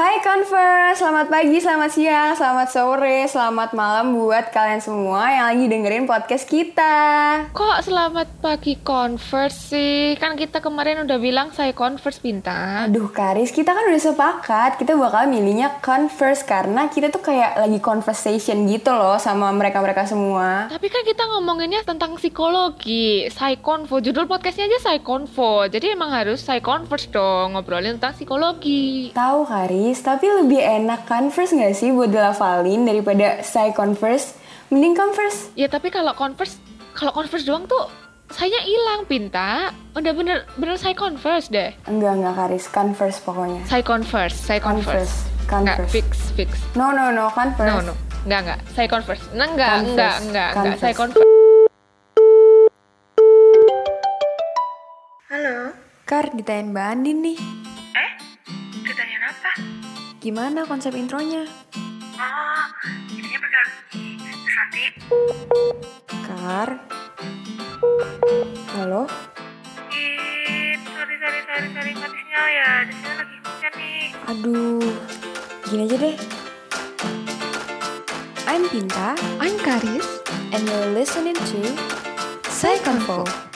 Hai Converse, selamat pagi, selamat siang, selamat sore, selamat malam buat kalian semua yang lagi dengerin podcast kita. Kok selamat pagi Converse sih? Kan kita kemarin udah bilang saya Converse bintang. Aduh Karis, kita kan udah sepakat kita bakal milihnya Converse karena kita tuh kayak lagi conversation gitu loh sama mereka-mereka semua. Tapi kan kita ngomonginnya tentang psikologi, saya Convo. Judul podcastnya aja saya Convo. Jadi emang harus saya Converse dong, ngobrolin tentang psikologi. Tahu Karis, tapi lebih enak Converse nggak sih buat dilafalin daripada saya Converse? Mending Converse. Ya tapi kalau Converse, kalau Converse doang tuh saya hilang pinta. Udah bener bener saya Converse deh. Enggak, enggak Karis, Converse pokoknya. Saya Converse, saya Converse. Converse. Nggak, Converse. fix, fix. No, no, no, Converse. No, no. Enggak, enggak. Saya Converse. Nah, enggak, Converse. enggak, enggak, enggak. Saya Converse. Converse. Halo, Kar, ditanyain Mbak Andin nih. Gimana konsep intronya? Oh, ininya pakai lagu Terus nanti, Kar? Halo? ih, sorry, sorry, sorry, sorry, mati sinyal ya. Di sini lagi hujan nih. Aduh, gini aja deh. I'm Pinta, I'm Karis. and you're listening to Psyconfo.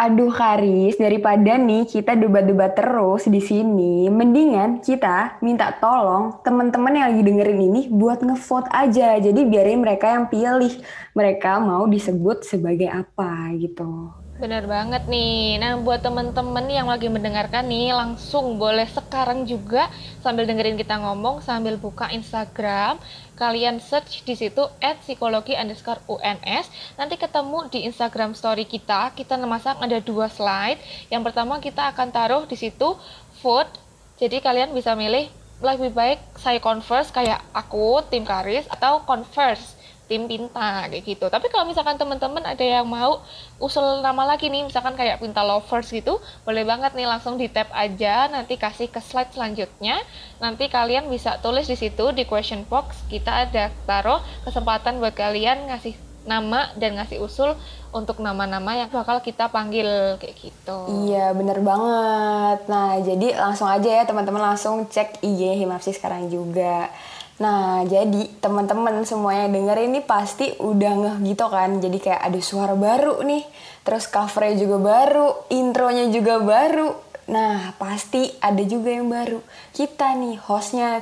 Aduh Karis, daripada nih kita debat-debat terus di sini, mendingan kita minta tolong teman-teman yang lagi dengerin ini buat ngevote aja. Jadi biarin mereka yang pilih mereka mau disebut sebagai apa gitu. Bener banget nih. Nah, buat temen-temen yang lagi mendengarkan nih, langsung boleh sekarang juga sambil dengerin kita ngomong, sambil buka Instagram, kalian search di situ psikologi underscore UNS. Nanti ketemu di Instagram story kita. Kita memasang ada dua slide. Yang pertama kita akan taruh di situ vote. Jadi kalian bisa milih lebih baik saya converse kayak aku, tim Karis, atau converse tim Pinta kayak gitu. Tapi kalau misalkan teman-teman ada yang mau usul nama lagi nih, misalkan kayak Pinta Lovers gitu, boleh banget nih langsung di tap aja, nanti kasih ke slide selanjutnya. Nanti kalian bisa tulis di situ di question box, kita ada taruh kesempatan buat kalian ngasih nama dan ngasih usul untuk nama-nama yang bakal kita panggil kayak gitu. Iya, bener banget. Nah, jadi langsung aja ya teman-teman langsung cek IG Himapsi sekarang juga. Nah, jadi teman-teman semua yang denger ini pasti udah ngeh gitu kan. Jadi kayak ada suara baru nih. Terus covernya juga baru, intronya juga baru. Nah, pasti ada juga yang baru. Kita nih hostnya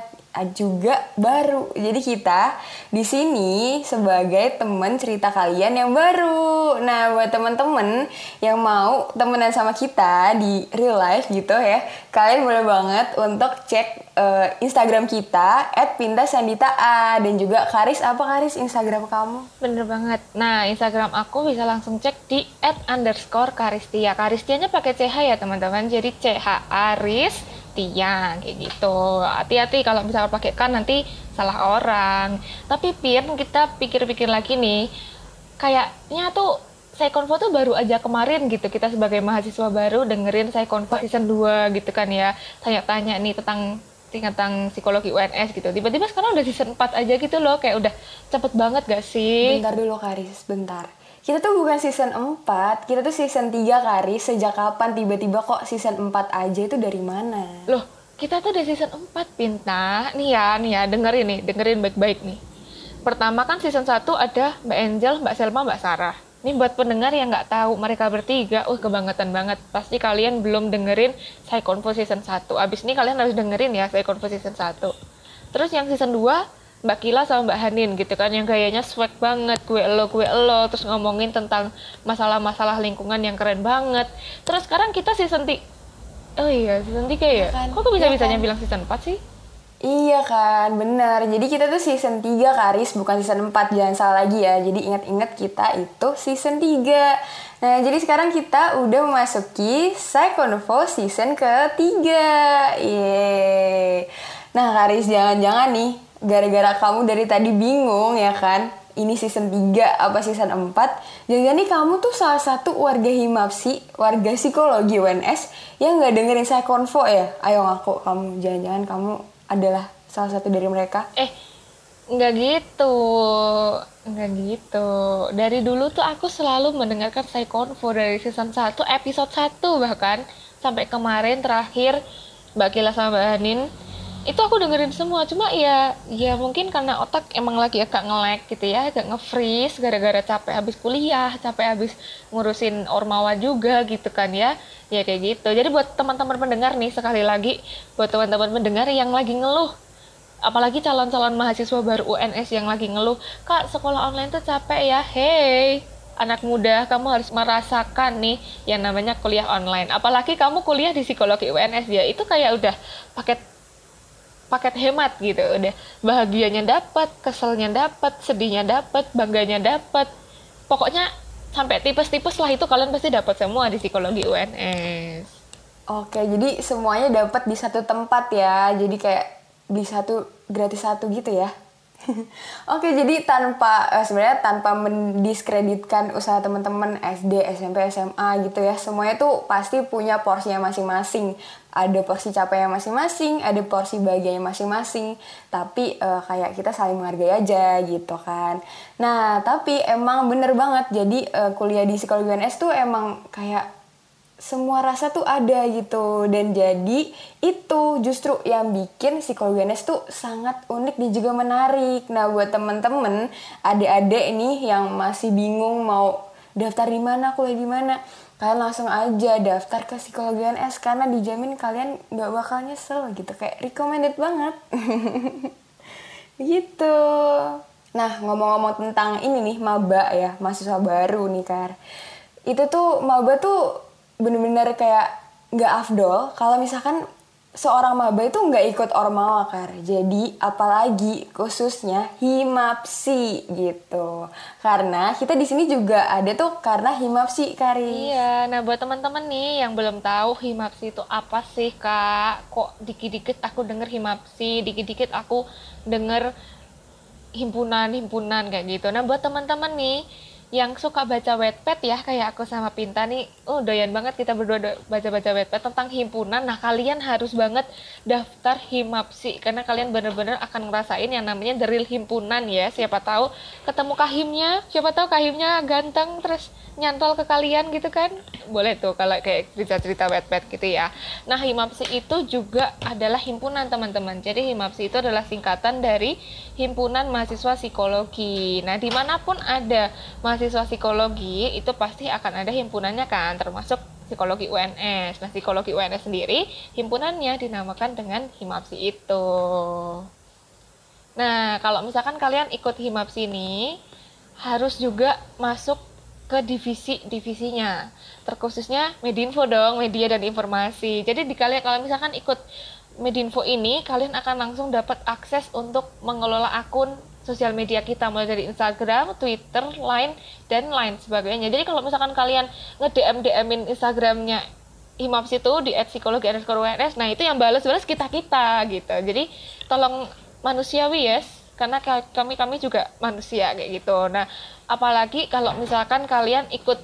juga baru. Jadi kita di sini sebagai teman cerita kalian yang baru. Nah, buat teman-teman yang mau temenan sama kita di real life gitu ya, kalian boleh banget untuk cek eh, Instagram kita @pintasanditaa dan juga Karis apa Karis Instagram kamu? Bener banget. Nah, Instagram aku bisa langsung cek di karistia. Karistianya pakai CH ya teman-teman. Jadi CH Aris Tiang kayak gitu. Hati-hati kalau misalnya pakai kan nanti salah orang. Tapi Pir, kita pikir-pikir lagi nih, kayaknya tuh saya konvo tuh baru aja kemarin gitu kita sebagai mahasiswa baru dengerin saya konvo season 2 gitu kan ya tanya-tanya nih tentang tentang psikologi UNS gitu tiba-tiba sekarang udah season 4 aja gitu loh kayak udah cepet banget gak sih Bentar dulu Karis, bentar. Kita tuh bukan season 4, kita tuh season 3 Karis. Sejak kapan tiba-tiba kok season 4 aja itu dari mana? Loh, kita tuh udah season 4 Pinta. Nih ya, nih ya, dengerin nih, dengerin baik-baik nih. Pertama kan season 1 ada Mbak Angel, Mbak Selma, Mbak Sarah. Ini buat pendengar yang nggak tahu mereka bertiga, uh kebangetan banget. Pasti kalian belum dengerin Convo season 1. Abis ini kalian harus dengerin ya Convo season 1. Terus yang season 2 Mbak Kila sama Mbak Hanin gitu kan yang gayanya swag banget gue elo gue elo terus ngomongin tentang masalah-masalah lingkungan yang keren banget terus sekarang kita season 3 oh iya season 3 ya kan? kok bisa bisanya Iya kan? bilang season 4 sih Iya kan, bener. Jadi kita tuh season 3 Karis, bukan season 4. Jangan salah lagi ya. Jadi ingat-ingat kita itu season 3. Nah, jadi sekarang kita udah memasuki Psychonvo season ketiga. Yeay. Nah, Karis, jangan-jangan nih, gara-gara kamu dari tadi bingung ya kan? Ini season 3 apa season 4? Jangan-jangan nih kamu tuh salah satu warga Himapsi, warga psikologi UNS yang nggak dengerin saya konvo ya? Ayo ngaku kamu, jangan-jangan kamu adalah salah satu dari mereka. eh nggak gitu nggak gitu dari dulu tuh aku selalu mendengarkan saya konvo dari season 1 episode 1 bahkan sampai kemarin terakhir Mbak Kila sama Mbak Hanin itu aku dengerin semua. Cuma ya ya mungkin karena otak emang lagi agak ngelek gitu ya agak nge-freeze gara-gara capek habis kuliah capek habis ngurusin ormawa juga gitu kan ya. Ya kayak gitu. Jadi buat teman-teman pendengar nih sekali lagi buat teman-teman pendengar yang lagi ngeluh apalagi calon-calon mahasiswa baru UNS yang lagi ngeluh kak sekolah online tuh capek ya? Hey anak muda kamu harus merasakan nih yang namanya kuliah online. Apalagi kamu kuliah di psikologi UNS ya itu kayak udah paket paket hemat gitu udah bahagianya dapat keselnya dapat sedihnya dapat bangganya dapat pokoknya sampai tipes-tipes lah itu kalian pasti dapat semua di psikologi UNS Oke, jadi semuanya dapat di satu tempat ya. Jadi kayak beli satu gratis satu gitu ya. Oke, jadi tanpa eh, sebenarnya tanpa mendiskreditkan usaha teman-teman SD, SMP, SMA gitu ya. Semuanya tuh pasti punya porsinya masing-masing. Ada porsi capeknya masing-masing, ada porsi bahagianya masing-masing. Tapi eh, kayak kita saling menghargai aja gitu kan. Nah, tapi emang bener banget. Jadi eh, kuliah di psikologi UNS tuh emang kayak semua rasa tuh ada gitu. Dan jadi itu justru yang bikin psikologi UNS tuh sangat unik dan juga menarik. Nah buat temen-temen adik-adik ini yang masih bingung mau daftar di mana kuliah di mana kalian langsung aja daftar ke psikologi UNS karena dijamin kalian nggak bakal nyesel gitu. Kayak recommended banget. Gitu. Nah ngomong-ngomong tentang ini nih maba ya mahasiswa baru nih kar. Itu tuh maba tuh bener-bener kayak nggak afdol kalau misalkan seorang maba itu nggak ikut ormawa kar jadi apalagi khususnya himapsi gitu karena kita di sini juga ada tuh karena himapsi kari Iya, nah buat teman-teman nih yang belum tahu himapsi itu apa sih kak? Kok dikit-dikit aku denger himapsi, dikit-dikit aku denger himpunan-himpunan kayak gitu. Nah buat teman-teman nih yang suka baca wetpad ya kayak aku sama Pinta nih, oh doyan banget kita berdua baca-baca wetpad tentang himpunan. Nah kalian harus banget daftar himapsi karena kalian bener-bener akan ngerasain yang namanya deril himpunan ya. Siapa tahu ketemu kahimnya, siapa tahu kahimnya ganteng terus nyantol ke kalian gitu kan boleh tuh kalau kayak cerita-cerita wetpad gitu ya nah himapsi itu juga adalah himpunan teman-teman jadi himapsi itu adalah singkatan dari himpunan mahasiswa psikologi nah di mana pun ada mahasiswa psikologi itu pasti akan ada himpunannya kan termasuk psikologi UNS nah psikologi UNS sendiri himpunannya dinamakan dengan himapsi itu Nah, kalau misalkan kalian ikut himapsi ini, harus juga masuk ke divisi-divisinya. Terkhususnya Medinfo dong, media dan informasi. Jadi di kalian kalau misalkan ikut Medinfo ini, kalian akan langsung dapat akses untuk mengelola akun sosial media kita mulai dari Instagram, Twitter, Line, dan lain sebagainya. Jadi kalau misalkan kalian nge-DM DM-in Instagramnya Himaps itu di psikologi underscore nah itu yang balas-balas kita-kita gitu. Jadi tolong manusiawi yes, karena ka- kami kami juga manusia kayak gitu. Nah, apalagi kalau misalkan kalian ikut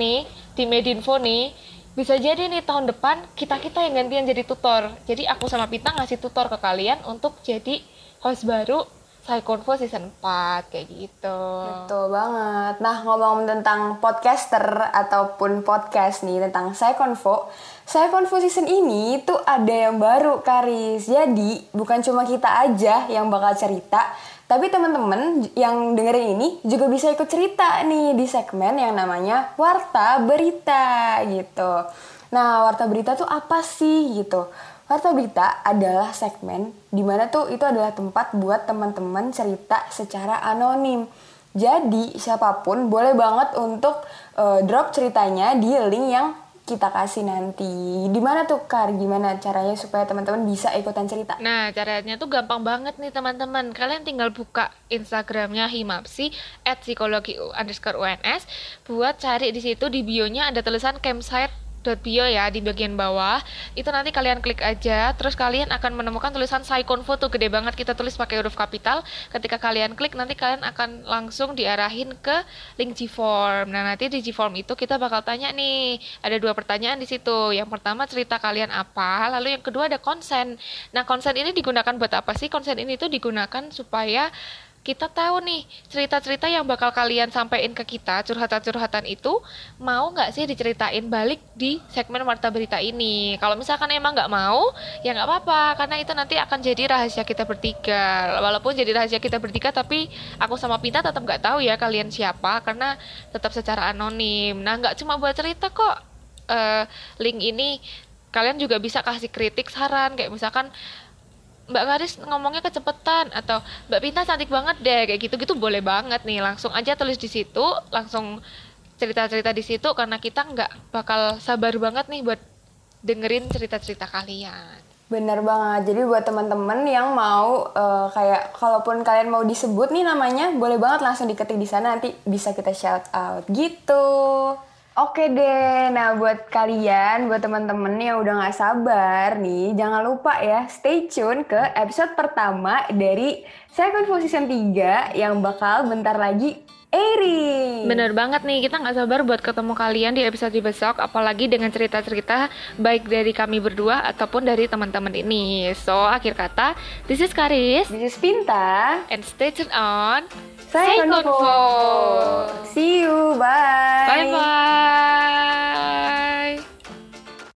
nih di Medinfo nih, bisa jadi nih tahun depan kita kita yang gantian jadi tutor. Jadi aku sama Pita ngasih tutor ke kalian untuk jadi host baru Psyconfo season 4 kayak gitu. Betul banget. Nah, ngomong tentang podcaster ataupun podcast nih tentang Saikonfo. Saikonfo season ini tuh ada yang baru, Karis. Jadi, bukan cuma kita aja yang bakal cerita, tapi teman-teman yang dengerin ini juga bisa ikut cerita nih di segmen yang namanya Warta Berita gitu. Nah, Warta Berita tuh apa sih gitu? Warta Berita adalah segmen di mana tuh itu adalah tempat buat teman-teman cerita secara anonim. Jadi siapa pun boleh banget untuk eh, drop ceritanya di link yang kita kasih nanti. Di mana tuh Kar? Gimana caranya supaya teman-teman bisa ikutan cerita? Nah, caranya tuh gampang banget nih teman-teman. Kalian tinggal buka Instagramnya Himapsi at psikologi underscore UNS buat cari di situ di bionya ada tulisan campsite bio ya di bagian bawah. Itu nanti kalian klik aja. Terus kalian akan menemukan tulisan Saikonfo tuh gede banget. Kita tulis pakai huruf kapital. Ketika kalian klik nanti kalian akan langsung diarahin ke link Gform. Nah nanti di Gform itu kita bakal tanya nih ada dua pertanyaan di situ. Yang pertama cerita kalian apa? Lalu yang kedua ada konsen. Nah konsen ini digunakan buat apa sih? Konsen ini tuh digunakan supaya kita tahu nih cerita-cerita yang bakal kalian sampaikan ke kita curhatan-curhatan itu mau nggak sih diceritain balik di segmen Warta Berita ini? Kalau misalkan emang nggak mau ya nggak apa-apa karena itu nanti akan jadi rahasia kita bertiga. Walaupun jadi rahasia kita bertiga tapi aku sama Pinta tetap nggak tahu ya kalian siapa karena tetap secara anonim. Nah nggak cuma buat cerita kok. Eh, link ini kalian juga bisa kasih kritik saran kayak misalkan Mbak Karis ngomongnya kecepatan atau Mbak Pinta cantik banget deh kayak gitu gitu boleh banget nih langsung aja tulis di situ langsung cerita-cerita di situ karena kita nggak bakal sabar banget nih buat dengerin cerita-cerita kalian. Bener banget. Jadi buat teman-teman yang mau eh, kayak kalaupun kalian mau disebut nih namanya, boleh banget langsung diketik di sana nanti bisa kita shout out gitu. Oke deh, nah buat kalian, buat teman-teman yang udah nggak sabar nih, jangan lupa ya stay tune ke episode pertama dari Second Position 3 yang bakal bentar lagi airing. Bener banget nih, kita nggak sabar buat ketemu kalian di episode besok, apalagi dengan cerita-cerita baik dari kami berdua ataupun dari teman-teman ini. So, akhir kata, this is Karis, This is Pinta. and stay tuned on Second, Second See you, bye. Bye bye.